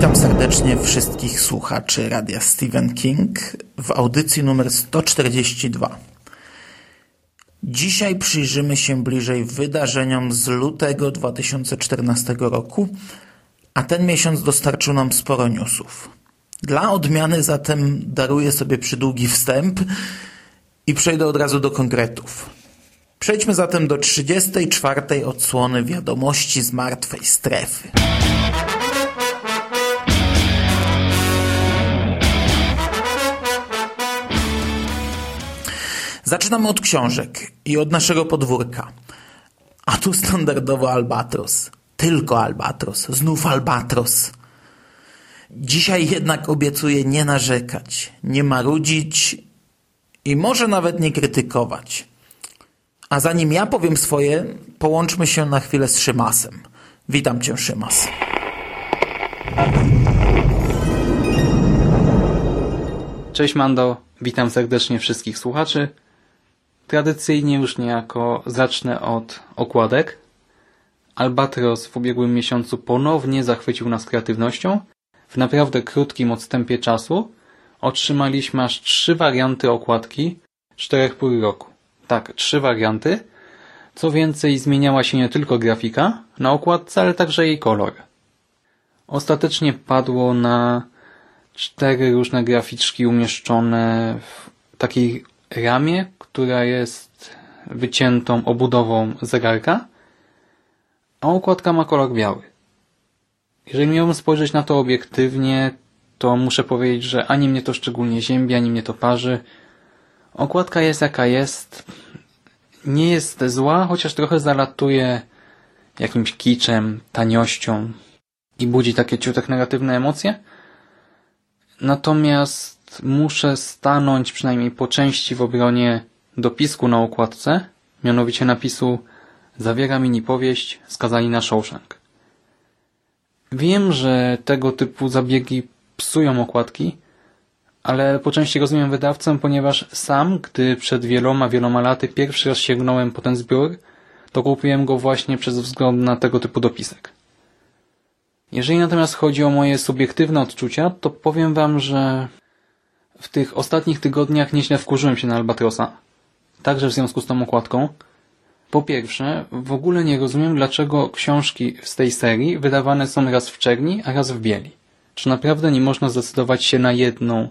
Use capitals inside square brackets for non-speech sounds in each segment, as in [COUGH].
Witam serdecznie wszystkich słuchaczy Radia Stephen King w audycji numer 142. Dzisiaj przyjrzymy się bliżej wydarzeniom z lutego 2014 roku, a ten miesiąc dostarczył nam sporo newsów. Dla odmiany zatem daruję sobie przydługi wstęp i przejdę od razu do konkretów. Przejdźmy zatem do 34. odsłony wiadomości z martwej strefy. Zaczynamy od książek i od naszego podwórka. A tu standardowo Albatros. Tylko Albatros. Znów Albatros. Dzisiaj jednak obiecuję nie narzekać, nie marudzić i może nawet nie krytykować. A zanim ja powiem swoje, połączmy się na chwilę z Szymasem. Witam cię, Szymas. Cześć Mando, witam serdecznie wszystkich słuchaczy. Tradycyjnie już niejako zacznę od okładek. Albatros w ubiegłym miesiącu ponownie zachwycił nas kreatywnością. W naprawdę krótkim odstępie czasu otrzymaliśmy aż trzy warianty okładki czterech pół roku. Tak, trzy warianty. Co więcej, zmieniała się nie tylko grafika na okładce, ale także jej kolor. Ostatecznie padło na cztery różne graficzki umieszczone w takiej ramie, która jest wyciętą obudową zegarka, a okładka ma kolor biały. Jeżeli miałbym spojrzeć na to obiektywnie, to muszę powiedzieć, że ani mnie to szczególnie ziębi, ani mnie to parzy. Okładka jest jaka jest. Nie jest zła, chociaż trochę zalatuje jakimś kiczem, taniością i budzi takie ciutek negatywne emocje. Natomiast muszę stanąć przynajmniej po części w obronie dopisku na okładce, mianowicie napisu zawiera mini powieść Skazani na Shawshank. Wiem, że tego typu zabiegi psują okładki, ale po części rozumiem wydawcę, ponieważ sam, gdy przed wieloma, wieloma laty pierwszy raz sięgnąłem po ten zbiór, to kupiłem go właśnie przez wzgląd na tego typu dopisek. Jeżeli natomiast chodzi o moje subiektywne odczucia, to powiem Wam, że w tych ostatnich tygodniach nieźle wkurzyłem się na Albatrosa, także w związku z tą okładką. Po pierwsze, w ogóle nie rozumiem, dlaczego książki z tej serii wydawane są raz w czerni, a raz w bieli. Czy naprawdę nie można zdecydować się na jedną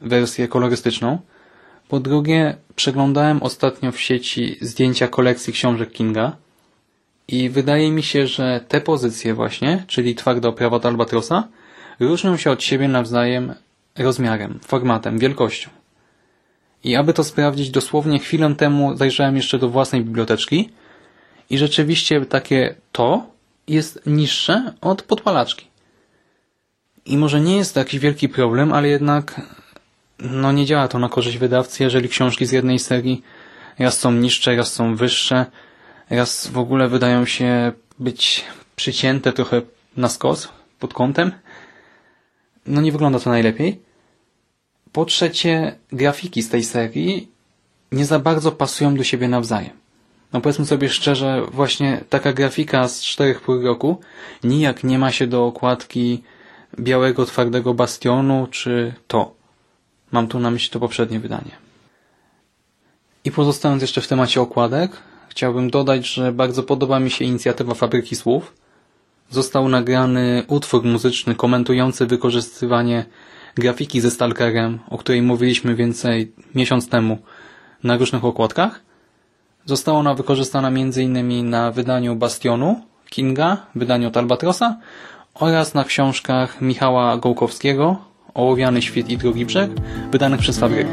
wersję kolorystyczną? Po drugie, przeglądałem ostatnio w sieci zdjęcia kolekcji książek Kinga i wydaje mi się, że te pozycje właśnie, czyli twarda oprawa od Albatrosa, różnią się od siebie nawzajem rozmiarem, formatem, wielkością. I aby to sprawdzić, dosłownie chwilę temu zajrzałem jeszcze do własnej biblioteczki i rzeczywiście takie to jest niższe od podpalaczki. I może nie jest to jakiś wielki problem, ale jednak no nie działa to na korzyść wydawcy, jeżeli książki z jednej serii raz są niższe, raz są wyższe, raz w ogóle wydają się być przycięte trochę na skos, pod kątem. No nie wygląda to najlepiej. Po trzecie, grafiki z tej serii nie za bardzo pasują do siebie nawzajem. No powiedzmy sobie szczerze, właśnie taka grafika z 4,5 roku nijak nie ma się do okładki białego twardego bastionu, czy to. Mam tu na myśli to poprzednie wydanie. I pozostając jeszcze w temacie okładek, chciałbym dodać, że bardzo podoba mi się inicjatywa Fabryki Słów. Został nagrany utwór muzyczny komentujący wykorzystywanie grafiki ze Stalkerem, o której mówiliśmy więcej miesiąc temu na różnych okładkach. Została ona wykorzystana m.in. na wydaniu Bastionu Kinga, wydaniu od Albatrosa oraz na książkach Michała Gołkowskiego Ołowiany Świt i Drugi Brzeg, wydanych przez Fabrykę.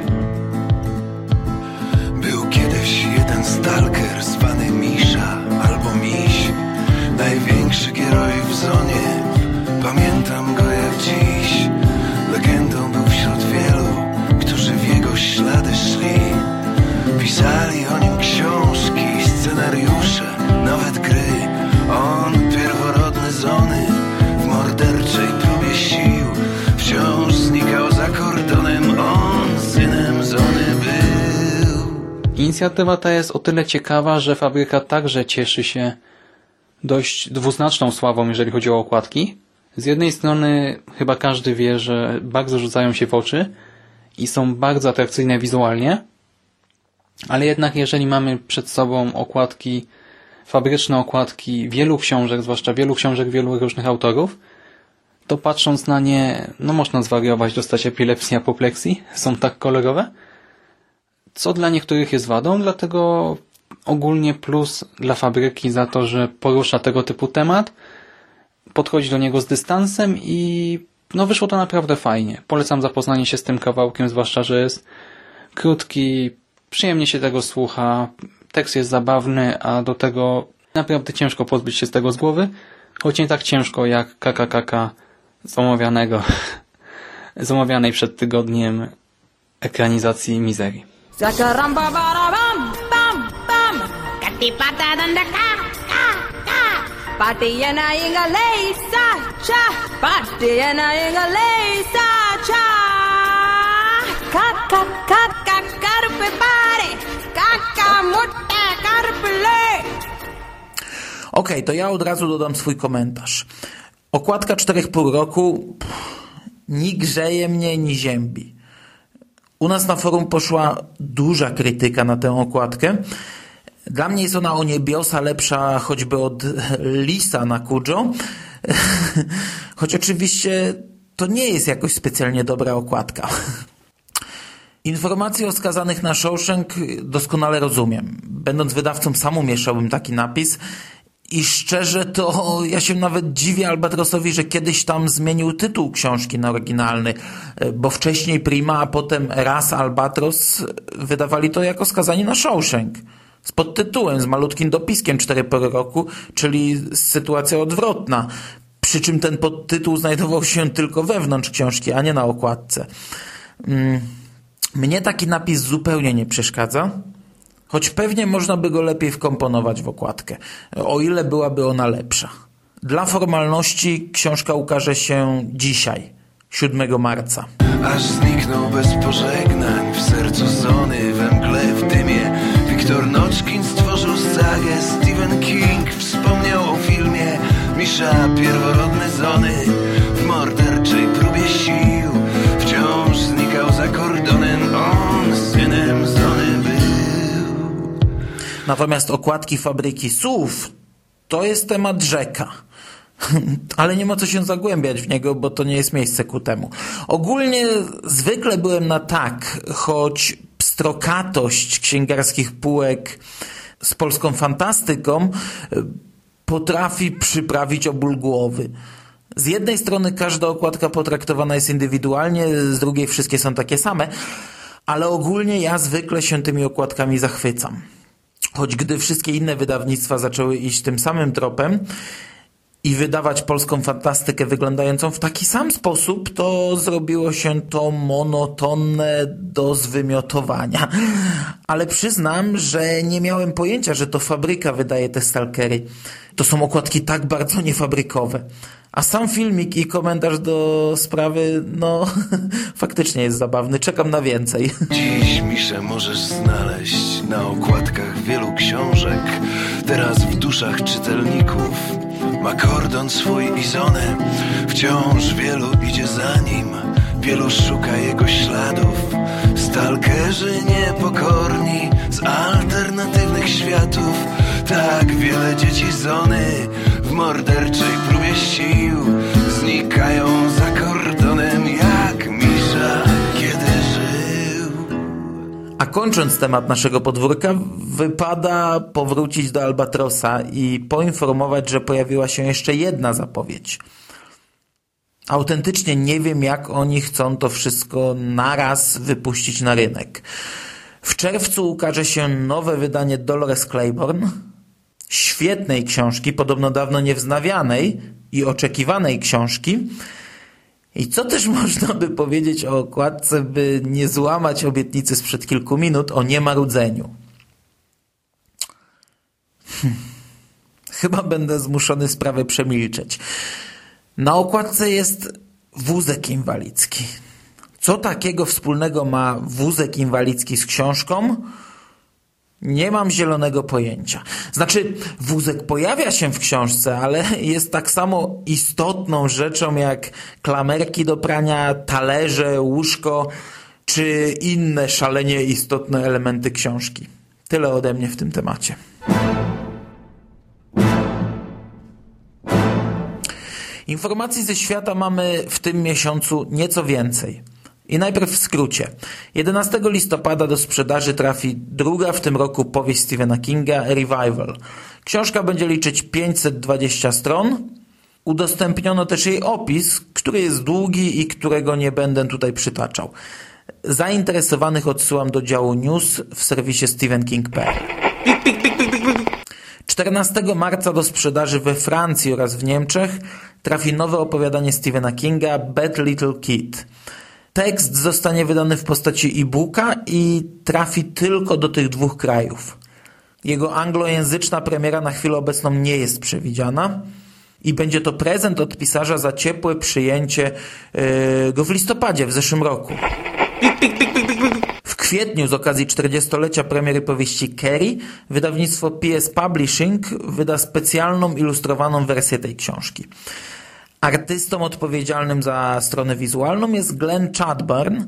Był kiedyś jeden stalker inicjatywa ta jest o tyle ciekawa, że fabryka także cieszy się dość dwuznaczną sławą, jeżeli chodzi o okładki. Z jednej strony chyba każdy wie, że bardzo rzucają się w oczy i są bardzo atrakcyjne wizualnie, ale jednak jeżeli mamy przed sobą okładki, fabryczne okładki wielu książek, zwłaszcza wielu książek wielu różnych autorów, to patrząc na nie, no można zwariować, dostać epilepsji, apopleksji, są tak kolorowe, co dla niektórych jest wadą, dlatego ogólnie plus dla fabryki za to, że porusza tego typu temat, podchodzi do niego z dystansem i no wyszło to naprawdę fajnie. Polecam zapoznanie się z tym kawałkiem, zwłaszcza, że jest krótki, przyjemnie się tego słucha, tekst jest zabawny, a do tego naprawdę ciężko pozbyć się z tego z głowy, choć nie tak ciężko jak KKKK z omawianego, [LAUGHS] z omawianej przed tygodniem ekranizacji Mizerii. Sakaramba bam bam bam Kati pata danda ka ka. Ka Patiyana inga leisa cha. Patiyana inga leisa cha. Ka ka ka ka karpe pare. Kaka mutta karpe le. Okej, to ja od razu dodam swój komentarz. Okładka czterech pół roku. Pff, ni grzeje mnie, ni ziębi. U nas na forum poszła duża krytyka na tę okładkę. Dla mnie jest ona o niebiosa lepsza choćby od lisa na Kujo. [LAUGHS] Choć oczywiście to nie jest jakoś specjalnie dobra okładka. Informacje o skazanych na Shawshank doskonale rozumiem. Będąc wydawcą sam umieszczałbym taki napis i szczerze to ja się nawet dziwię Albatrosowi, że kiedyś tam zmienił tytuł książki na oryginalny, bo wcześniej Prima, a potem raz Albatros wydawali to jako skazani na Shawshank. Z podtytułem, z malutkim dopiskiem 4 pory roku, czyli sytuacja odwrotna. Przy czym ten podtytuł znajdował się tylko wewnątrz książki, a nie na okładce. Mm. Mnie taki napis zupełnie nie przeszkadza, choć pewnie można by go lepiej wkomponować w okładkę, o ile byłaby ona lepsza. Dla formalności książka ukaże się dzisiaj, 7 marca. Aż zniknął bez pożegnań w sercu zony, we mgle, w dymie. Wiktor Noczkin stworzył sagę, Stephen King wspomniał o filmie. Misza pierworodny zony w morderczej próbie sił. Wciąż znikał za kordonem, on synem zony. Natomiast okładki fabryki słów to jest temat rzeka. [LAUGHS] Ale nie ma co się zagłębiać w niego, bo to nie jest miejsce ku temu. Ogólnie zwykle byłem na tak, choć pstrokatość księgarskich półek z polską fantastyką potrafi przyprawić o ból głowy. Z jednej strony każda okładka potraktowana jest indywidualnie, z drugiej wszystkie są takie same, ale ogólnie ja zwykle się tymi okładkami zachwycam. Choć gdy wszystkie inne wydawnictwa zaczęły iść tym samym tropem i wydawać polską fantastykę wyglądającą w taki sam sposób, to zrobiło się to monotonne do zwymiotowania. Ale przyznam, że nie miałem pojęcia, że to fabryka wydaje te stalkery. To są okładki tak bardzo niefabrykowe. A sam filmik i komentarz do sprawy, no, [LAUGHS] faktycznie jest zabawny. Czekam na więcej. [LAUGHS] Dziś Miszę możesz znaleźć na okładkach wielu książek, teraz w duszach czytelników. Ma kordon swój i zonę, wciąż wielu idzie za nim, wielu szuka jego śladów. Stalkerzy niepokorni z alternatywnych światów, tak wiele dzieci zony w morderczej próbie sił znikają za kordonem jak Misza, kiedy żył. A kończąc temat naszego podwórka, wypada powrócić do Albatrosa i poinformować, że pojawiła się jeszcze jedna zapowiedź. Autentycznie nie wiem, jak oni chcą to wszystko naraz wypuścić na rynek. W czerwcu ukaże się nowe wydanie Dolores Claiborne, świetnej książki, podobno dawno niewznawianej i oczekiwanej książki. I co też [LAUGHS] można by powiedzieć o okładce, by nie złamać obietnicy sprzed kilku minut o niemarudzeniu? Hm. Chyba będę zmuszony sprawę przemilczeć. Na okładce jest wózek inwalidzki. Co takiego wspólnego ma wózek inwalidzki z książką? Nie mam zielonego pojęcia. Znaczy, wózek pojawia się w książce, ale [LAUGHS] jest tak samo istotną rzeczą jak klamerki do prania, talerze, łóżko czy inne szalenie istotne elementy książki. Tyle ode mnie w tym temacie. Informacji ze świata mamy w tym miesiącu nieco więcej. I najpierw w skrócie. 11 listopada do sprzedaży trafi druga w tym roku powieść Stephena Kinga Revival. Książka będzie liczyć 520 stron. Udostępniono też jej opis, który jest długi i którego nie będę tutaj przytaczał. Zainteresowanych odsyłam do działu news w serwisie stephenking.pl. 14 marca do sprzedaży we Francji oraz w Niemczech trafi nowe opowiadanie Stephena Kinga Bad Little Kid. Tekst zostanie wydany w postaci e-booka i trafi tylko do tych dwóch krajów. Jego anglojęzyczna premiera na chwilę obecną nie jest przewidziana i będzie to prezent od pisarza za ciepłe przyjęcie yy, go w listopadzie w zeszłym roku. W kwietniu z okazji 40-lecia premiery powieści Kerry wydawnictwo PS Publishing wyda specjalną ilustrowaną wersję tej książki. Artystą odpowiedzialnym za stronę wizualną jest Glenn Chadburn.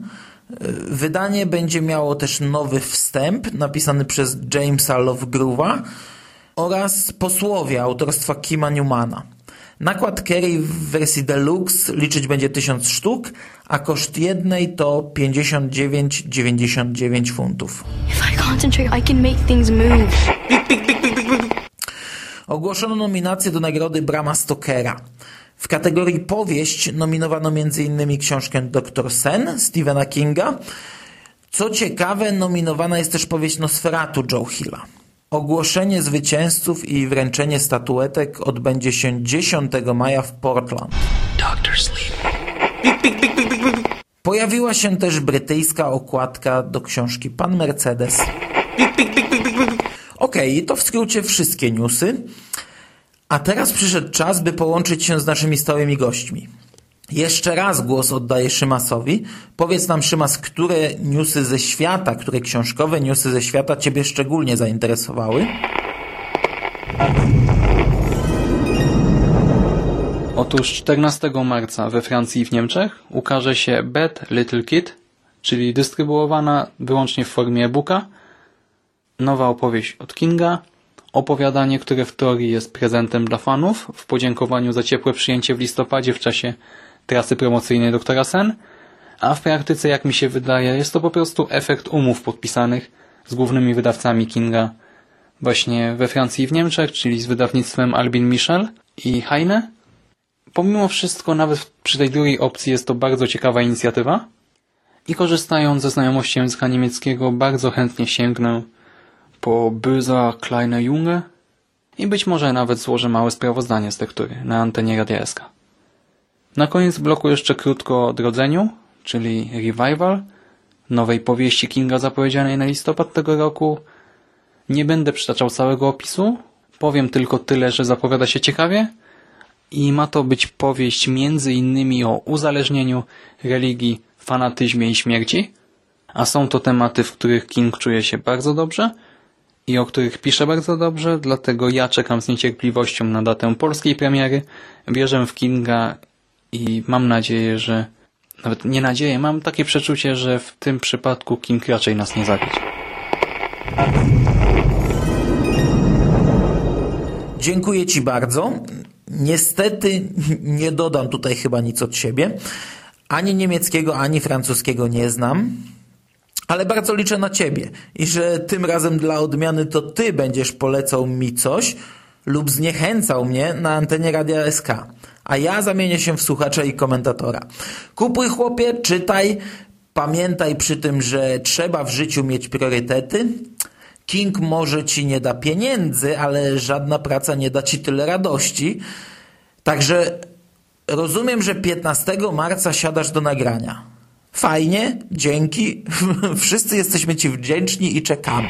Wydanie będzie miało też nowy wstęp napisany przez Jamesa Lovegroove'a oraz posłowie autorstwa Kima Newmana. Nakład Kerry w wersji deluxe liczyć będzie 1000 sztuk, a koszt jednej to 59,99 funtów. Ogłoszono nominację do nagrody Brama Stokera. W kategorii powieść nominowano m.in. książkę Dr. Sen Stephena Kinga. Co ciekawe, nominowana jest też powieść Nosferatu Joe Hilla. Ogłoszenie zwycięzców i wręczenie statuetek odbędzie się 10 maja w Portland. Doctor Sleep. Pojawiła się też brytyjska okładka do książki Pan Mercedes. Okej, okay, to w skrócie wszystkie newsy. A teraz przyszedł czas, by połączyć się z naszymi stałymi gośćmi. Jeszcze raz głos oddaję Szymasowi. Powiedz nam, Szymas, które newsy ze świata, które książkowe newsy ze świata Ciebie szczególnie zainteresowały? Otóż 14 marca we Francji i w Niemczech ukaże się Bad Little Kid, czyli dystrybuowana wyłącznie w formie e-booka, nowa opowieść od Kinga, opowiadanie, które w teorii jest prezentem dla fanów w podziękowaniu za ciepłe przyjęcie w listopadzie w czasie trasy promocyjnej Doktora Sen, a w praktyce, jak mi się wydaje, jest to po prostu efekt umów podpisanych z głównymi wydawcami Kinga właśnie we Francji i w Niemczech, czyli z wydawnictwem Albin Michel i Heine. Pomimo wszystko, nawet przy tej drugiej opcji jest to bardzo ciekawa inicjatywa i korzystając ze znajomości języka niemieckiego bardzo chętnie sięgnę po Böser Kleine Junge i być może nawet złożę małe sprawozdanie z lektury na antenie Radia SK. Na koniec bloku jeszcze krótko o odrodzeniu, czyli Revival, nowej powieści Kinga zapowiedzianej na listopad tego roku. Nie będę przytaczał całego opisu, powiem tylko tyle, że zapowiada się ciekawie i ma to być powieść między innymi o uzależnieniu, religii, fanatyzmie i śmierci, a są to tematy, w których King czuje się bardzo dobrze i o których pisze bardzo dobrze, dlatego ja czekam z niecierpliwością na datę polskiej premiery, wierzę w Kinga i mam nadzieję, że nawet nie nadzieję, mam takie przeczucie, że w tym przypadku King raczej nas nie zawiedzie. Dziękuję Ci bardzo. Niestety nie dodam tutaj chyba nic od siebie. Ani niemieckiego, ani francuskiego nie znam. Ale bardzo liczę na Ciebie i że tym razem dla odmiany to Ty będziesz polecał mi coś lub zniechęcał mnie na antenie Radia SK a ja zamienię się w słuchacza i komentatora. Kupuj chłopie, czytaj, pamiętaj przy tym, że trzeba w życiu mieć priorytety. King może ci nie da pieniędzy, ale żadna praca nie da ci tyle radości. Także rozumiem, że 15 marca siadasz do nagrania. Fajnie, dzięki. [LAUGHS] Wszyscy jesteśmy ci wdzięczni i czekamy.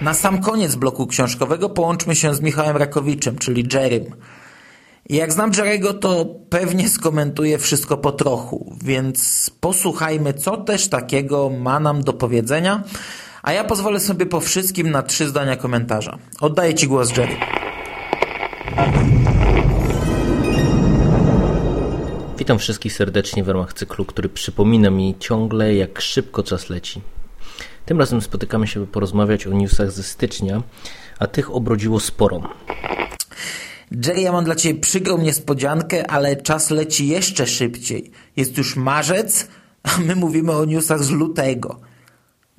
Na sam koniec bloku książkowego połączmy się z Michałem Rakowiczem, czyli Jerrym. Jak znam Jerego, to pewnie skomentuje wszystko po trochu, więc posłuchajmy, co też takiego ma nam do powiedzenia, A ja pozwolę sobie po wszystkim na trzy zdania komentarza. Oddaję Ci głos, Jerry. Witam wszystkich serdecznie w ramach cyklu, który przypomina mi ciągle, jak szybko czas leci. Tym razem spotykamy się, by porozmawiać o newsach ze stycznia, a tych obrodziło sporo. Jerry, ja mam dla Ciebie przygrą niespodziankę, ale czas leci jeszcze szybciej. Jest już marzec, a my mówimy o newsach z lutego.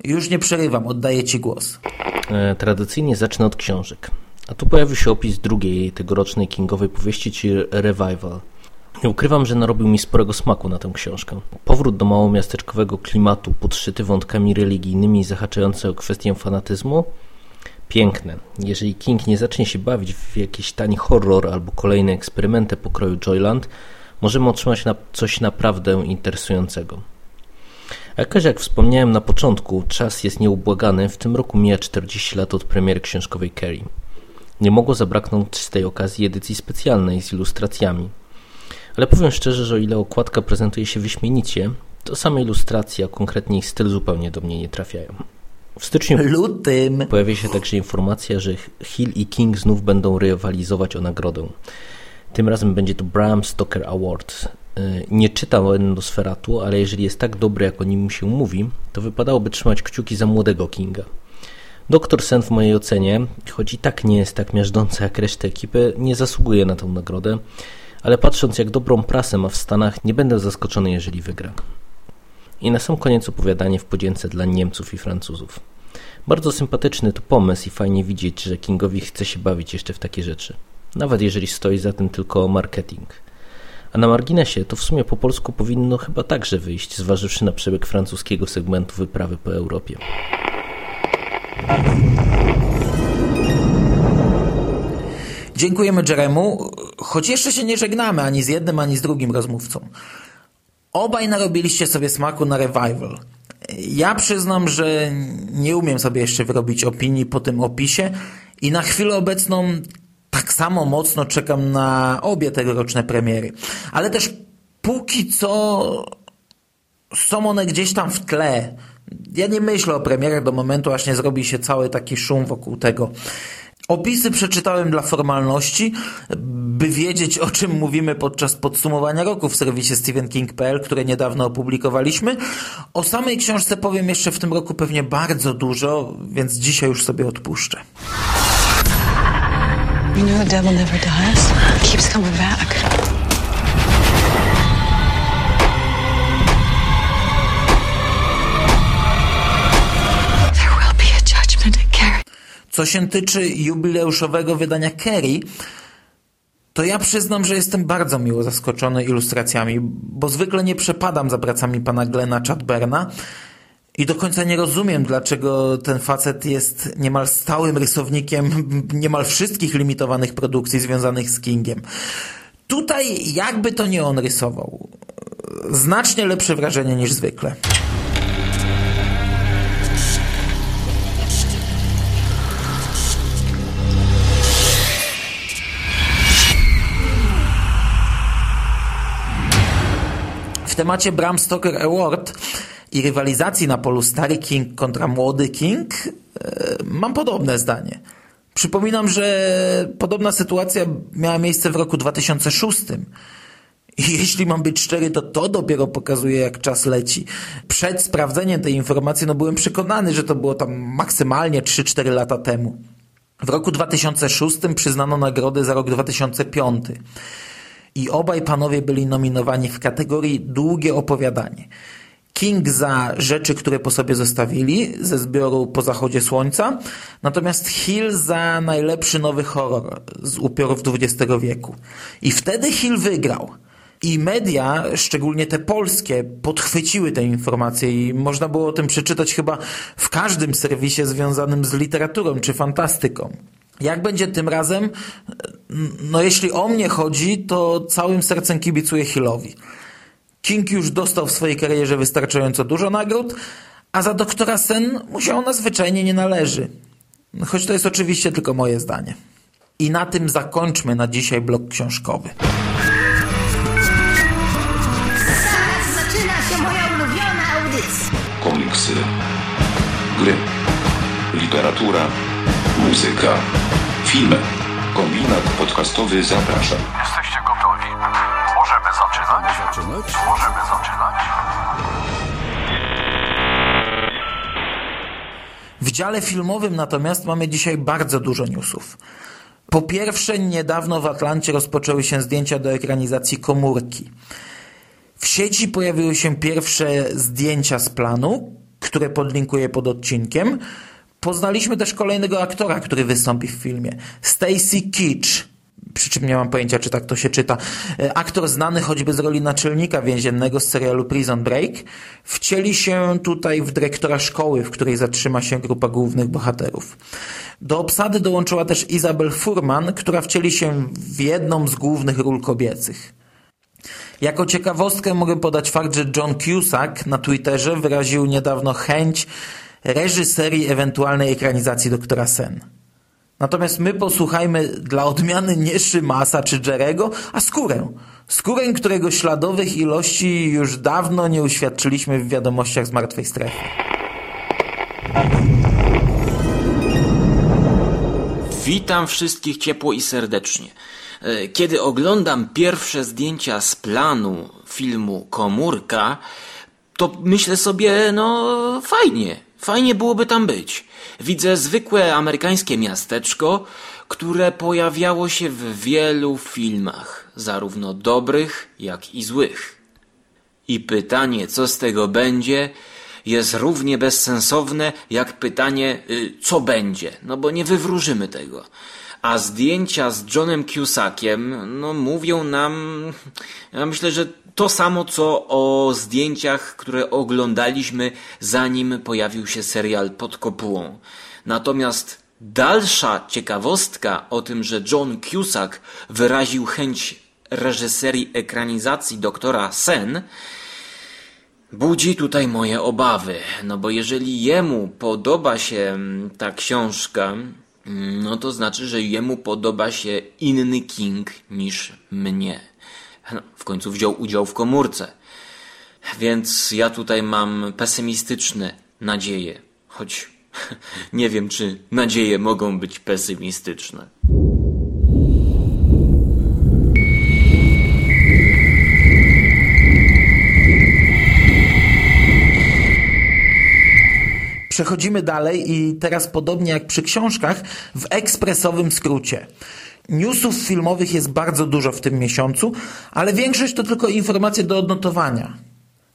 Już nie przerywam, oddaję Ci głos. E, tradycyjnie zacznę od książek. A tu pojawił się opis drugiej tegorocznej kingowej powieści, czyli Revival. Nie ukrywam, że narobił mi sporego smaku na tę książkę. Powrót do małomiasteczkowego klimatu podszyty wątkami religijnymi zahaczające o kwestię fanatyzmu? Piękne. Jeżeli King nie zacznie się bawić w jakiś tani horror albo kolejne eksperymenty pokroju Joyland, możemy otrzymać na coś naprawdę interesującego. A jak wspomniałem na początku, czas jest nieubłagany. W tym roku mija 40 lat od premiery książkowej Carrie. Nie mogło zabraknąć z tej okazji edycji specjalnej z ilustracjami. Ale powiem szczerze, że o ile okładka prezentuje się wyśmienicie, to same ilustracje, a konkretnie ich styl zupełnie do mnie nie trafiają. W styczniu Lutym. pojawia się także informacja, że Hill i King znów będą rywalizować o nagrodę. Tym razem będzie to Bram Stoker Award. Y, Nie czytam o Endosferatu, ale jeżeli jest tak dobry, jak o nim się mówi, to wypadałoby trzymać kciuki za młodego Kinga. Doktor Sen w mojej ocenie, choć i tak nie jest tak miażdżący jak reszta ekipy, nie zasługuje na tę nagrodę, ale patrząc jak dobrą prasę ma w Stanach, nie będę zaskoczony, jeżeli wygra. I na sam koniec opowiadanie w podzięce dla Niemców i Francuzów. Bardzo sympatyczny to pomysł i fajnie widzieć, że Kingowi chce się bawić jeszcze w takie rzeczy. Nawet jeżeli stoi za tym tylko marketing. A na marginesie to w sumie po polsku powinno chyba także wyjść, zważywszy na przebieg francuskiego segmentu wyprawy po Europie. Dziękujemy Jeremu, choć jeszcze się nie żegnamy ani z jednym, ani z drugim rozmówcą. Obaj narobiliście sobie smaku na revival. Ja przyznam, że nie umiem sobie jeszcze wyrobić opinii po tym opisie i na chwilę obecną tak samo mocno czekam na obie tegoroczne premiery. Ale też póki co są one gdzieś tam w tle. Ja nie myślę o premierach do momentu, aż nie zrobi się cały taki szum wokół tego. Opisy przeczytałem dla formalności, by wiedzieć o czym mówimy podczas podsumowania roku w serwisie StephenKing.pl, które niedawno opublikowaliśmy. O samej książce powiem jeszcze w tym roku pewnie bardzo dużo, więc dzisiaj już sobie odpuszczę. You know the devil never dies. Keeps coming back. Co się tyczy jubileuszowego wydania Kerry, to ja przyznam, że jestem bardzo miło zaskoczony ilustracjami, bo zwykle nie przepadam za pracami pana Glena Chadberna i do końca nie rozumiem, dlaczego ten facet jest niemal stałym rysownikiem niemal wszystkich limitowanych produkcji związanych z Kingiem. Tutaj jakby to nie on rysował. Znacznie lepsze wrażenie niż zwykle. W temacie Bram Stoker Award i rywalizacji na polu stary King kontra młody King e, mam podobne zdanie. Przypominam, że podobna sytuacja miała miejsce w roku 2006. I [LAUGHS] jeśli mam być szczery, to to dopiero pokazuje, jak czas leci. Przed sprawdzeniem tej informacji, no byłem przekonany, że to było tam maksymalnie 3-4 lata temu. W roku 2006 przyznano nagrodę za rok 2005. I obaj panowie byli nominowani w kategorii długie opowiadanie. King za rzeczy, które po sobie zostawili ze zbioru Po zachodzie słońca, natomiast Hill za najlepszy nowy horror z upiorów XX wieku. I wtedy Hill wygrał. I media, szczególnie te polskie, podchwyciły te informacje i można było o tym przeczytać chyba w każdym serwisie związanym z literaturą czy fantastyką. Jak będzie tym razem? No jeśli o mnie chodzi, to całym sercem kibicuję Hillowi. King już dostał w swojej karierze wystarczająco dużo nagród, a za doktora Sen mu się ona zwyczajnie nie należy. Choć to jest oczywiście tylko moje zdanie. I na tym zakończmy na dzisiaj blok książkowy. Zaraz zaczyna się moja ulubiona audycja. Komiksy, gry, literatura, muzyka, filmy. Kombinat podcastowy zaprasza. Jesteście gotowi? Możemy zaczynać? zaczynać? Możemy zaczynać. W dziale filmowym natomiast mamy dzisiaj bardzo dużo newsów. Po pierwsze, niedawno w Atlancie rozpoczęły się zdjęcia do ekranizacji komórki. W sieci pojawiły się pierwsze zdjęcia z planu, które podlinkuję pod odcinkiem. Poznaliśmy też kolejnego aktora, który wystąpi w filmie. Stacy Keach. Przy czym nie mam pojęcia, czy tak to się czyta. E, Aktor znany choćby z roli naczelnika więziennego z serialu Prison Break wcieli się tutaj w dyrektora szkoły, w której zatrzyma się grupa głównych bohaterów. Do obsady dołączyła też Isabel Furman, która wcieli się w jedną z głównych ról kobiecych. Jako ciekawostkę mogę podać fakt, że John Cusack na Twitterze wyraził niedawno chęć reżyserii ewentualnej ekranizacji Doktora Sen. Natomiast my posłuchajmy dla odmiany nie Szymasa czy Jerego, a Skórę. Skórę, którego śladowych ilości już dawno nie uświadczyliśmy w wiadomościach z Martwej Strefy. Witam wszystkich ciepło i serdecznie. E, Kiedy oglądam pierwsze zdjęcia z planu filmu Komórka, to myślę sobie, no fajnie, fajnie byłoby tam być. Widzę zwykłe amerykańskie miasteczko, które pojawiało się w wielu filmach, zarówno dobrych, jak i złych. I pytanie, co z tego będzie, jest równie bezsensowne jak pytanie, y, co będzie, no bo nie wywróżymy tego. A zdjęcia z Johnem Cusackiem, no mówią nam, ja myślę, że to samo co o zdjęciach, które oglądaliśmy zanim pojawił się serial pod kopułą. Natomiast dalsza ciekawostka o tym, że John Cusack wyraził chęć reżyserii ekranizacji doktora Sen, budzi tutaj moje obawy. No bo jeżeli jemu podoba się ta książka, no to znaczy, że jemu podoba się inny King niż mnie. No, w końcu wziął udział w komórce. Więc ja tutaj mam pesymistyczne nadzieje, choć [LAUGHS] nie wiem, czy nadzieje mogą być pesymistyczne. Przechodzimy dalej i teraz podobnie jak przy książkach, w ekspresowym skrócie. Newsów filmowych jest bardzo dużo w tym miesiącu, ale większość to tylko informacje do odnotowania.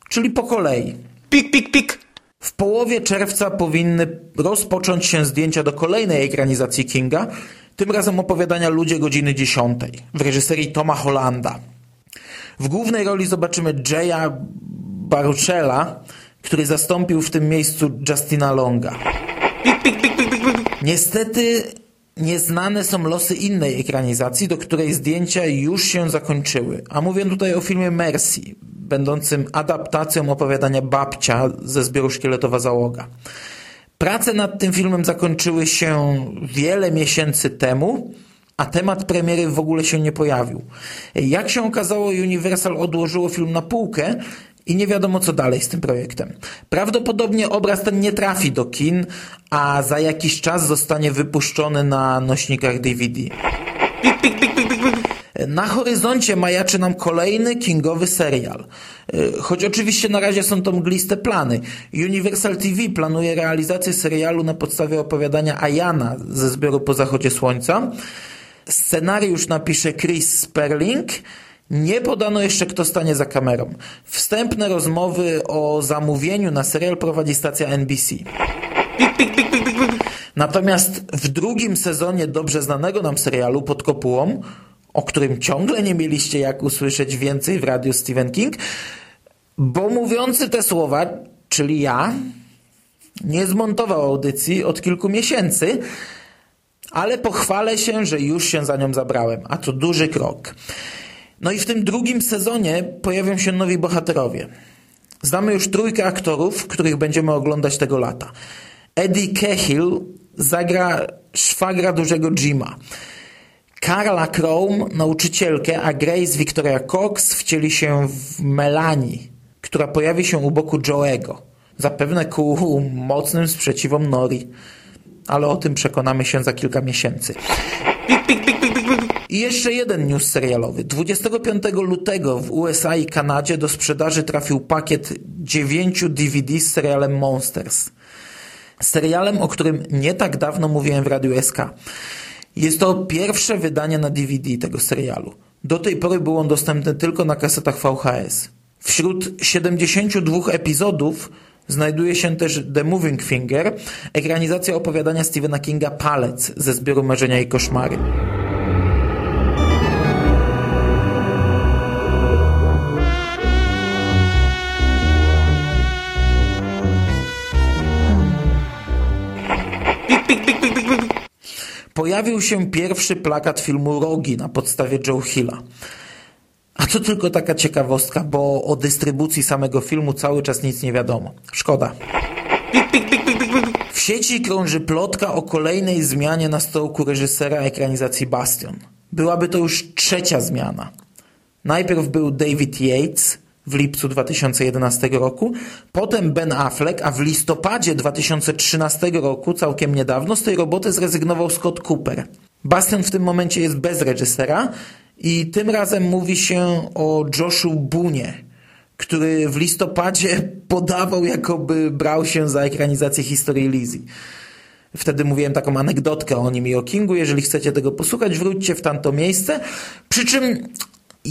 Czyli po kolei. Pik, pik, pik! W połowie czerwca powinny rozpocząć się zdjęcia do kolejnej ekranizacji Kinga, tym razem opowiadania Ludzie godziny 10 w reżyserii Toma Hollanda. W głównej roli zobaczymy Jaya Baruchela, który zastąpił w tym miejscu Justina Longa. Niestety nieznane są losy innej ekranizacji, do której zdjęcia już się zakończyły. A mówię tutaj o filmie Mercy, będącym adaptacją opowiadania Babcia ze zbioru Szkieletowa Załoga. Prace nad tym filmem zakończyły się wiele miesięcy temu, a temat premiery w ogóle się nie pojawił. Jak się okazało, Universal odłożyło film na półkę i nie wiadomo co dalej z tym projektem. Prawdopodobnie obraz ten nie trafi do kin, a za jakiś czas zostanie wypuszczony na nośnikach DVD. Na horyzoncie majaczy nam kolejny kingowy serial. Choć oczywiście na razie są to mgliste plany. Universal TV planuje realizację serialu na podstawie opowiadania Ayana ze zbioru Po zachodzie słońca. Scenariusz napisze Chris Sperling. Nie podano jeszcze, kto stanie za kamerą. Wstępne rozmowy o zamówieniu na serial prowadzi stacja NBC. Natomiast w drugim sezonie dobrze znanego nam serialu pod kopułą, o którym ciągle nie mieliście jak usłyszeć więcej w radiu Stephen King, bo mówiący te słowa, czyli ja, nie zmontował audycji od kilku miesięcy, ale pochwalę się, że już się za nią zabrałem, a to duży krok. No i w tym drugim sezonie pojawią się nowi bohaterowie. Znamy już trójkę aktorów, których będziemy oglądać tego lata. Eddie Cahill zagra szwagra dużego Jima. Carla Chrome, nauczycielkę, a Grace Victoria Cox wcieli się w Melanie, która pojawi się u boku Joe'ego. Zapewne ku mocnym sprzeciwom Nori. ale o tym przekonamy się za kilka miesięcy. I jeszcze jeden news serialowy. 25 lutego w USA i Kanadzie do sprzedaży trafił pakiet 9 DVD z serialem Monsters. Serialem, o którym nie tak dawno mówiłem w Radiu SK. Jest to pierwsze wydanie na DVD tego serialu. Do tej pory był on dostępny tylko na kasetach VHS. Wśród 72 epizodów znajduje się też The Moving Finger, ekranizacja opowiadania Stephena Kinga Palec ze zbioru Marzenia i Koszmary. Pojawił się pierwszy plakat filmu Rogi na podstawie Joe Hilla. A to tylko taka ciekawostka, bo o dystrybucji samego filmu cały czas nic nie wiadomo. Szkoda. W sieci krąży plotka o kolejnej zmianie na stołku reżysera ekranizacji Bastion. Byłaby to już trzecia zmiana. Najpierw był David Yates w lipcu 2011 roku, potem Ben Affleck, a w listopadzie 2013 roku, całkiem niedawno, z tej roboty zrezygnował Scott Cooper. Bastion w tym momencie jest bez reżysera i tym razem mówi się o Joshu Bunie, który w listopadzie [LAUGHS] podawał, jakoby brał się za ekranizację historii Lizzie. Wtedy mówiłem taką anegdotkę o nim i o Kingu. Jeżeli chcecie tego posłuchać, wróćcie w tamto miejsce. Przy czym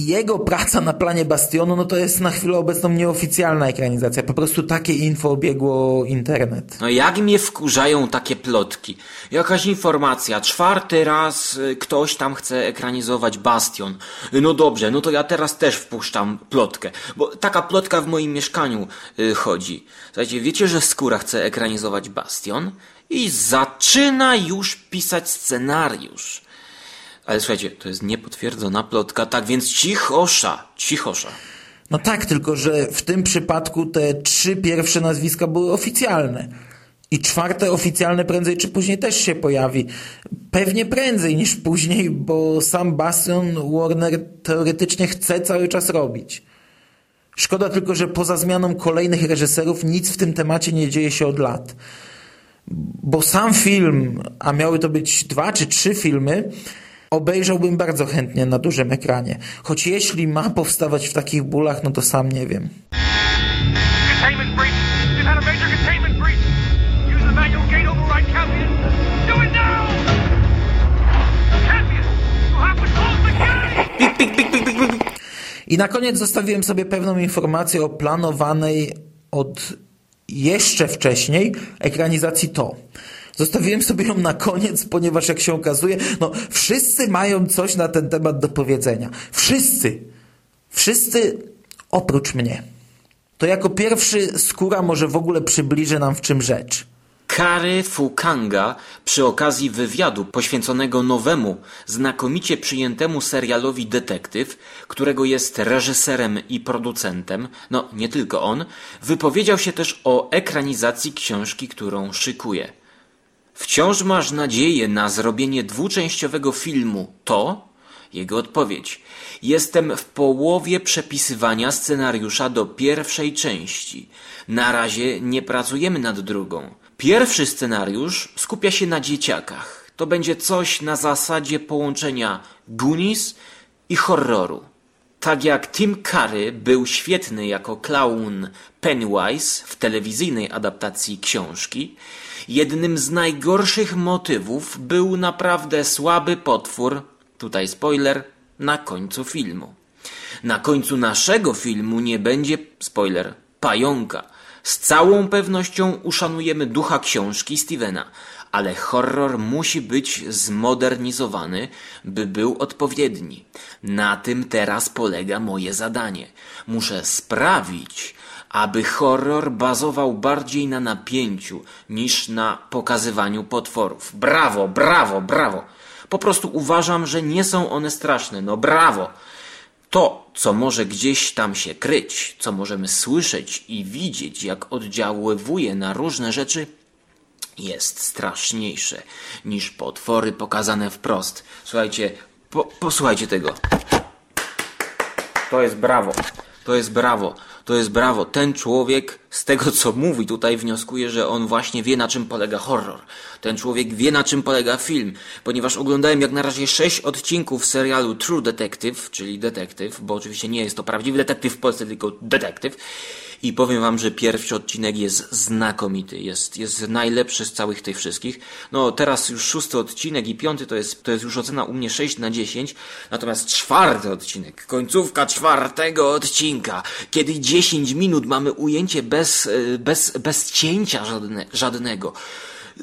jego praca na planie Bastionu, no to jest na chwilę obecną nieoficjalna ekranizacja. Po prostu takie info obiegło internet. No jak mnie wkurzają takie plotki. Jakaś informacja, czwarty raz y, ktoś tam chce ekranizować Bastion. No dobrze, no to ja teraz też wpuszczam plotkę. Bo taka plotka w moim mieszkaniu y, chodzi. Słuchajcie, wiecie, że Skóra chce ekranizować Bastion? I zaczyna już pisać scenariusz. Ale słuchajcie, to jest niepotwierdzona plotka, tak więc cichosza, cichosza. No tak, tylko że w tym przypadku te trzy pierwsze nazwiska były oficjalne. I czwarte oficjalne prędzej czy później też się pojawi. Pewnie prędzej niż później, bo sam Bastion Warner teoretycznie chce cały czas robić. Szkoda tylko, że poza zmianą kolejnych reżyserów nic w tym temacie nie dzieje się od lat. Bo sam film, a miały to być dwa czy trzy filmy, obejrzałbym bardzo chętnie na dużym ekranie. Choć jeśli ma powstawać w takich bólach, no to sam nie wiem. I na koniec zostawiłem sobie pewną informację o planowanej od jeszcze wcześniej ekranizacji To. Zostawiłem sobie ją na koniec, ponieważ jak się okazuje, no wszyscy mają coś na ten temat do powiedzenia. Wszyscy. Wszyscy oprócz mnie. To jako pierwszy Skóra może w ogóle przybliży nam w czym rzecz. Kary Fukanga przy okazji wywiadu poświęconego nowemu, znakomicie przyjętemu serialowi Detektyw, którego jest reżyserem i producentem, no nie tylko on, wypowiedział się też o ekranizacji książki, którą szykuje. Wciąż masz nadzieję na zrobienie dwuczęściowego filmu to? Jego odpowiedź. Jestem w połowie przepisywania scenariusza do pierwszej części. Na razie nie pracujemy nad drugą. Pierwszy scenariusz skupia się na dzieciakach. To będzie coś na zasadzie połączenia Goonies i horroru. Tak jak Tim Curry był świetny jako clown Pennywise w telewizyjnej adaptacji książki, jednym z najgorszych motywów był naprawdę słaby potwór, tutaj spoiler, na końcu filmu. Na końcu naszego filmu nie będzie, spoiler, pająka. Z całą pewnością uszanujemy ducha książki Stevena, ale horror musi być zmodernizowany, by był odpowiedni. Na tym teraz polega moje zadanie. Muszę sprawić, aby horror bazował bardziej na napięciu niż na pokazywaniu potworów. Brawo, brawo, brawo. Po prostu uważam, że nie są one straszne. No brawo. To, co może gdzieś tam się kryć, co możemy słyszeć i widzieć, jak oddziaływuje na różne rzeczy, jest straszniejsze niż potwory pokazane wprost. Słuchajcie, po, posłuchajcie tego. To jest brawo. To jest brawo. To jest brawo. Ten człowiek, z tego co mówi tutaj, wnioskuje, że on właśnie wie, na czym polega horror. Ten człowiek wie, na czym polega film, ponieważ oglądałem jak na razie sześć odcinków serialu True Detective, czyli detektyw, bo oczywiście nie jest to prawdziwy detektyw w Polsce, tylko detektyw. I powiem wam, że pierwszy odcinek jest znakomity, jest, jest najlepszy z całych tych wszystkich. No teraz już szósty odcinek i piąty to jest, to jest już ocena u mnie 6 na 10, natomiast czwarty odcinek, końcówka czwartego odcinka, kiedy 10 minut mamy ujęcie bez, e, bez, bez cięcia żadne, żadnego.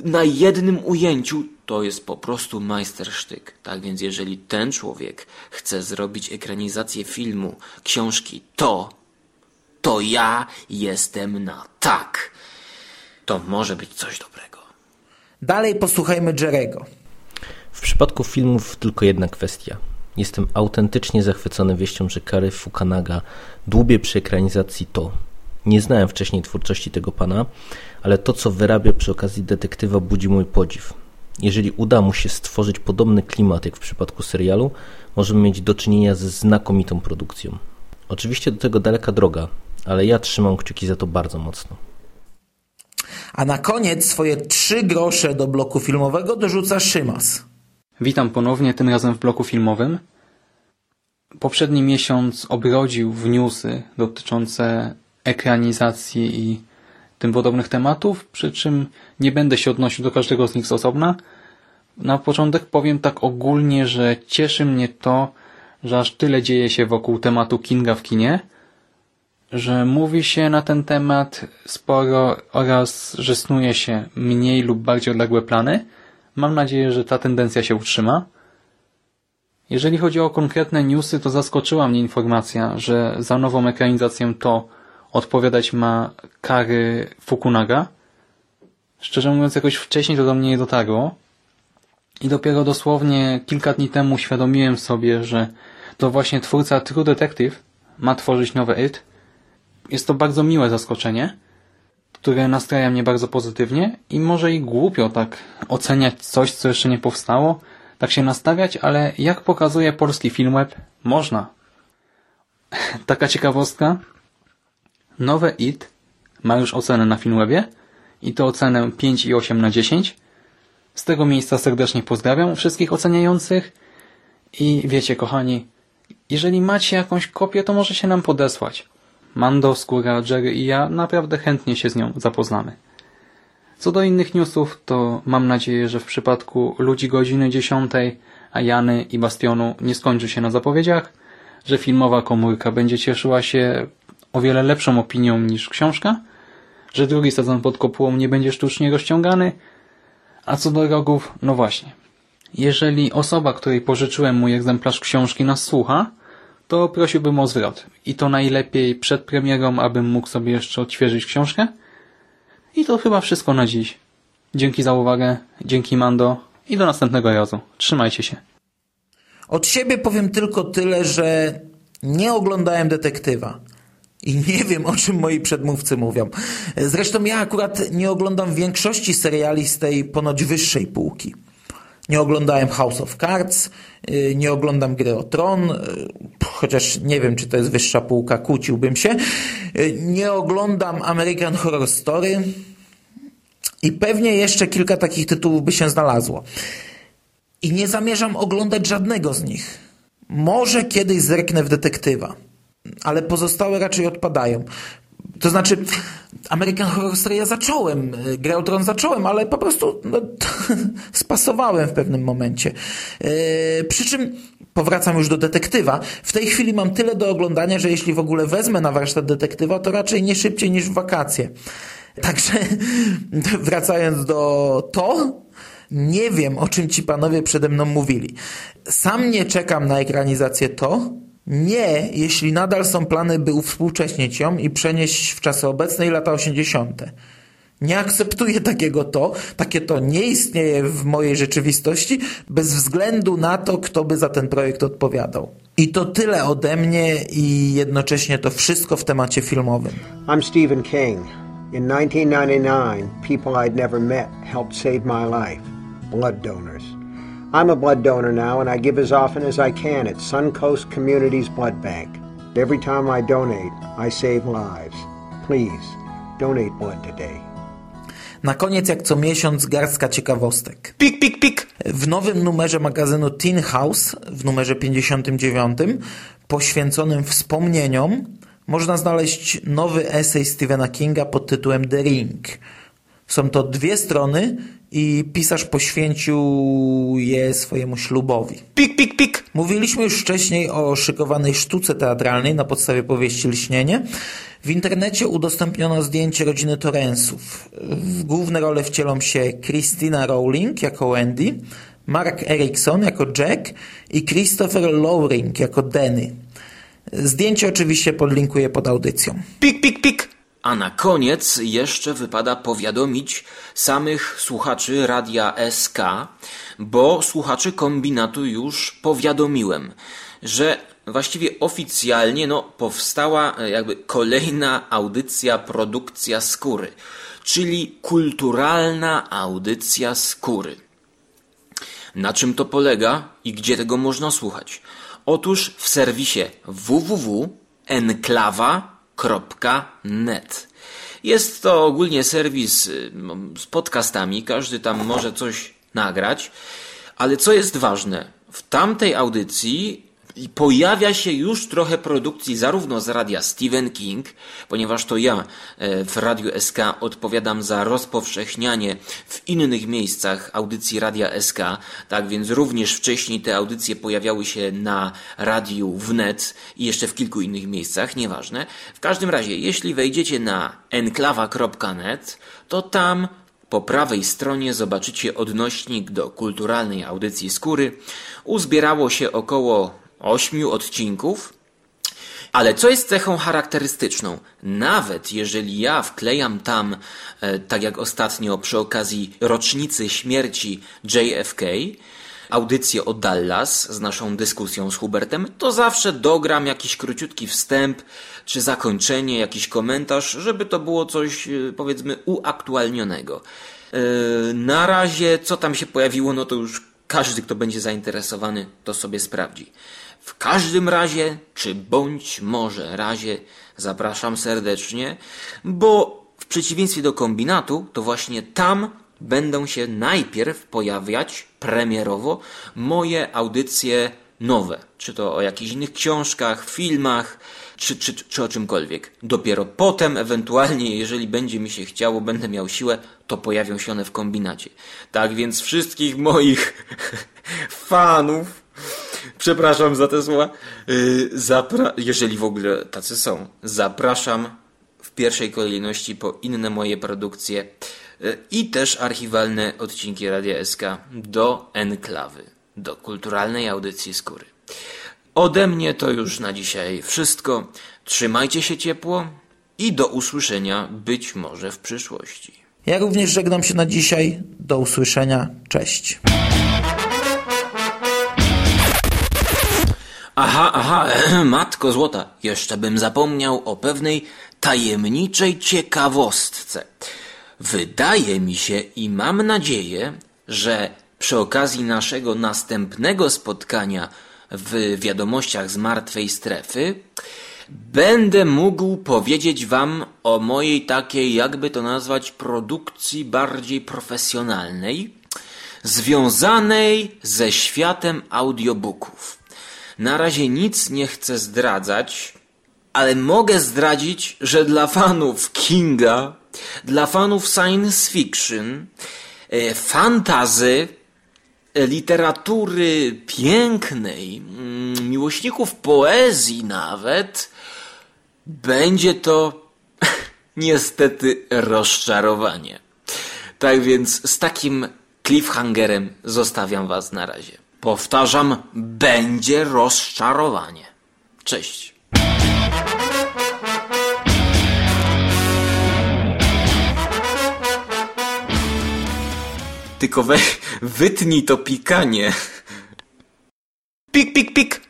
Na jednym ujęciu to jest po prostu majstersztyk. Tak więc jeżeli ten człowiek chce zrobić ekranizację filmu, książki, to to ja jestem na tak. To może być coś dobrego. Dalej posłuchajmy Jerego. W przypadku filmów tylko jedna kwestia. Jestem autentycznie zachwycony wieścią, że Kary Fukanaga dłubie przy ekranizacji to. Nie znałem wcześniej twórczości tego pana, ale to, co wyrabia przy okazji detektywa, budzi mój podziw. Jeżeli uda mu się stworzyć podobny klimat jak w przypadku serialu, możemy mieć do czynienia ze znakomitą produkcją. Oczywiście do tego daleka droga, ale ja trzymam kciuki za to bardzo mocno. A na koniec swoje trzy grosze do bloku filmowego dorzuca Szymas. Witam ponownie, tym razem w bloku filmowym. Poprzedni miesiąc obrodził w newsy dotyczące ekranizacji i tym podobnych tematów, przy czym nie będę się odnosił do każdego z nich z osobna. Na początek powiem tak ogólnie, że cieszy mnie to, że aż tyle dzieje się wokół tematu Kinga w kinie, że mówi się na ten temat sporo oraz że snuje się mniej lub bardziej odległe plany. Mam nadzieję, że ta tendencja się utrzyma. Jeżeli chodzi o konkretne newsy, to zaskoczyła mnie informacja, że za nową ekranizację to odpowiadać ma Kary Fukunaga. Szczerze mówiąc, jakoś wcześniej to do mnie nie dotarło. I dopiero dosłownie kilka dni temu uświadomiłem sobie, że to właśnie twórca True Detective ma tworzyć nowe It. Jest to bardzo miłe zaskoczenie, które nastraja mnie bardzo pozytywnie i może i głupio tak oceniać coś, co jeszcze nie powstało, tak się nastawiać, ale jak pokazuje polski Filmweb, można. [LAUGHS] Taka ciekawostka. Nowe IT ma już ocenę na Filmwebie i to ocenę 5,8 na 10. Z tego miejsca serdecznie pozdrawiam wszystkich oceniających i wiecie, kochani, jeżeli macie jakąś kopię, to może się nam podesłać. Mando, Skóra, Jerry i ja naprawdę chętnie się z nią zapoznamy. Co do innych newsów, to mam nadzieję, że w przypadku Ludzi Godziny 10, a Jany i Bastionu nie skończy się na zapowiedziach, że filmowa komórka będzie cieszyła się o wiele lepszą opinią niż książka, że drugi sezon pod kopułą nie będzie sztucznie rozciągany, a co do rogów, no właśnie. Jeżeli osoba, której pożyczyłem mój egzemplarz książki nas słucha, to prosiłbym o zwrot. I to najlepiej przed premierą, abym mógł sobie jeszcze odświeżyć książkę. I to chyba wszystko na dziś. Dzięki za uwagę, dzięki Mando i do następnego razu. Trzymajcie się. Od siebie powiem tylko tyle, że nie oglądałem detektywa. I nie wiem, o czym moi przedmówcy mówią. Zresztą ja akurat nie oglądam większości seriali z tej ponoć wyższej półki. Nie oglądałem House of Cards, y, nie oglądam Gry o Tron, y, chociaż nie wiem, czy to jest wyższa półka, kłóciłbym się. Y, nie oglądam American Horror Story i pewnie jeszcze kilka takich tytułów by się znalazło. I nie zamierzam oglądać żadnego z nich. Może kiedyś zerknę w detektywa, ale pozostałe raczej odpadają. To znaczy, American Horror Story ja zacząłem, Grę o Tron zacząłem, ale po prostu no, [LAUGHS] spasowałem w pewnym momencie. Yy, przy czym powracam już do detektywa. W tej chwili mam tyle do oglądania, że jeśli w ogóle wezmę na warsztat detektywa, to raczej nie szybciej niż w wakacje. [LAUGHS] Także [LAUGHS] wracając do to, nie wiem o czym ci panowie przede mną mówili. Sam nie czekam na ekranizację to, nie, jeśli nadal są plany, by uwspółcześnić ją i przenieść w czasy obecne i lata 80. Nie akceptuję takiego to, takie to nie istnieje w mojej rzeczywistości, bez względu na to, kto by za ten projekt odpowiadał. I to tyle ode mnie i jednocześnie to wszystko w temacie filmowym. I'm Stephen King. In 1999, people I'd never met helped save my life. Blood donors. I'm a blood donor now, and I give as often as I can at Suncoast Communities Blood Bank. Every time I donate, I save lives. Please, donate blood today. Na koniec, jak co miesiąc, garstka ciekawostek. Pik, pik, pik! W nowym numerze magazynu Teen House, w numerze 59, poświęconym wspomnieniom, można znaleźć nowy esej Stephena Kinga pod tytułem The Ring. Są to dwie strony i pisarz poświęcił je swojemu ślubowi. Pik, pik, pik! Mówiliśmy już wcześniej o szykowanej sztuce teatralnej na podstawie powieści Lśnienie. W internecie udostępniono zdjęcie rodziny Torrensów. W główne role wcielą się Christina Rowling jako Wendy, Mark Erickson jako Jack i Christopher Lowring jako Danny. Zdjęcie oczywiście podlinkuję pod audycją. Pik, pik, pik! A na koniec jeszcze wypada powiadomić samych słuchaczy Radia SK, bo słuchaczy kombinatu już powiadomiłem, że właściwie oficjalnie no, powstała e, jakby kolejna audycja produkcja skóry, czyli kulturalna audycja skóry. Na czym to polega i gdzie tego można słuchać? Otóż w serwisie www.enklawa.net. Jest to ogólnie serwis y, z podcastami, każdy tam może coś nagrać, ale co jest ważne, w tamtej audycji pojawia się już trochę produkcji zarówno z radia Stephen King, ponieważ to ja e, w Radiu SK odpowiadam za rozpowszechnianie w innych miejscach audycji Radia SK, tak więc również wcześniej te audycje pojawiały się na radiu wnet i jeszcze w kilku innych miejscach, nieważne. W każdym razie, jeśli wejdziecie na enklawa.net, to tam po prawej stronie zobaczycie odnośnik do kulturalnej audycji skóry. Uzbierało się około ośmiu odcinków. Ale co jest cechą charakterystyczną? Nawet jeżeli ja wklejam tam, e, tak jak ostatnio przy okazji rocznicy śmierci JFK, audycję o Dallas z naszą dyskusją z Hubertem, to zawsze dogram jakiś króciutki wstęp czy zakończenie, jakiś komentarz, żeby to było coś e, powiedzmy uaktualnionego. E, na razie, co tam się pojawiło, no to już każdy, kto będzie zainteresowany, to sobie sprawdzi. W każdym razie, czy bądź może razie, zapraszam serdecznie, bo w przeciwieństwie do kombinatu, to właśnie tam będą się najpierw pojawiać premierowo moje audycje nowe. Czy to o jakichś innych książkach, filmach, czy, czy, czy o czymkolwiek. Dopiero potem, ewentualnie, jeżeli będzie mi się chciało, będę miał siłę, to pojawią się one w kombinacie. Tak więc wszystkich moich [LAUGHS] fanów Przepraszam za te słowa. Y, zapra- jeżeli w ogóle tacy są. Zapraszam w pierwszej kolejności po inne moje produkcje y, i też archiwalne odcinki Radia SK do Enklawy, do kulturalnej audycji skóry. Ode mnie to już na dzisiaj wszystko. Trzymajcie się ciepło i do usłyszenia być może w przyszłości. Ja również żegnam się na dzisiaj. Do usłyszenia. Cześć. Aha, aha, [CLEARS THROAT] matko złota, jeszcze bym zapomniał o pewnej tajemniczej ciekawostce. Wydaje mi się i mam nadzieję, że przy okazji naszego następnego spotkania w wiadomościach z martwej strefy będę mógł powiedzieć Wam o mojej takiej, jakby to nazwać, produkcji bardziej profesjonalnej, związanej ze światem audiobooków. Na razie nic nie chcę zdradzać, ale mogę zdradzić, że dla fanów Kinga, dla fanów science fiction, e, fantazy, e, literatury pięknej, mm, miłośników poezji nawet, będzie to [LAUGHS] niestety rozczarowanie. Tak więc z takim cliffhangerem zostawiam Was na razie. Powtarzam, będzie rozczarowanie. Cześć. Tylko we, wytnij to pikanie. Pik, pik, pik.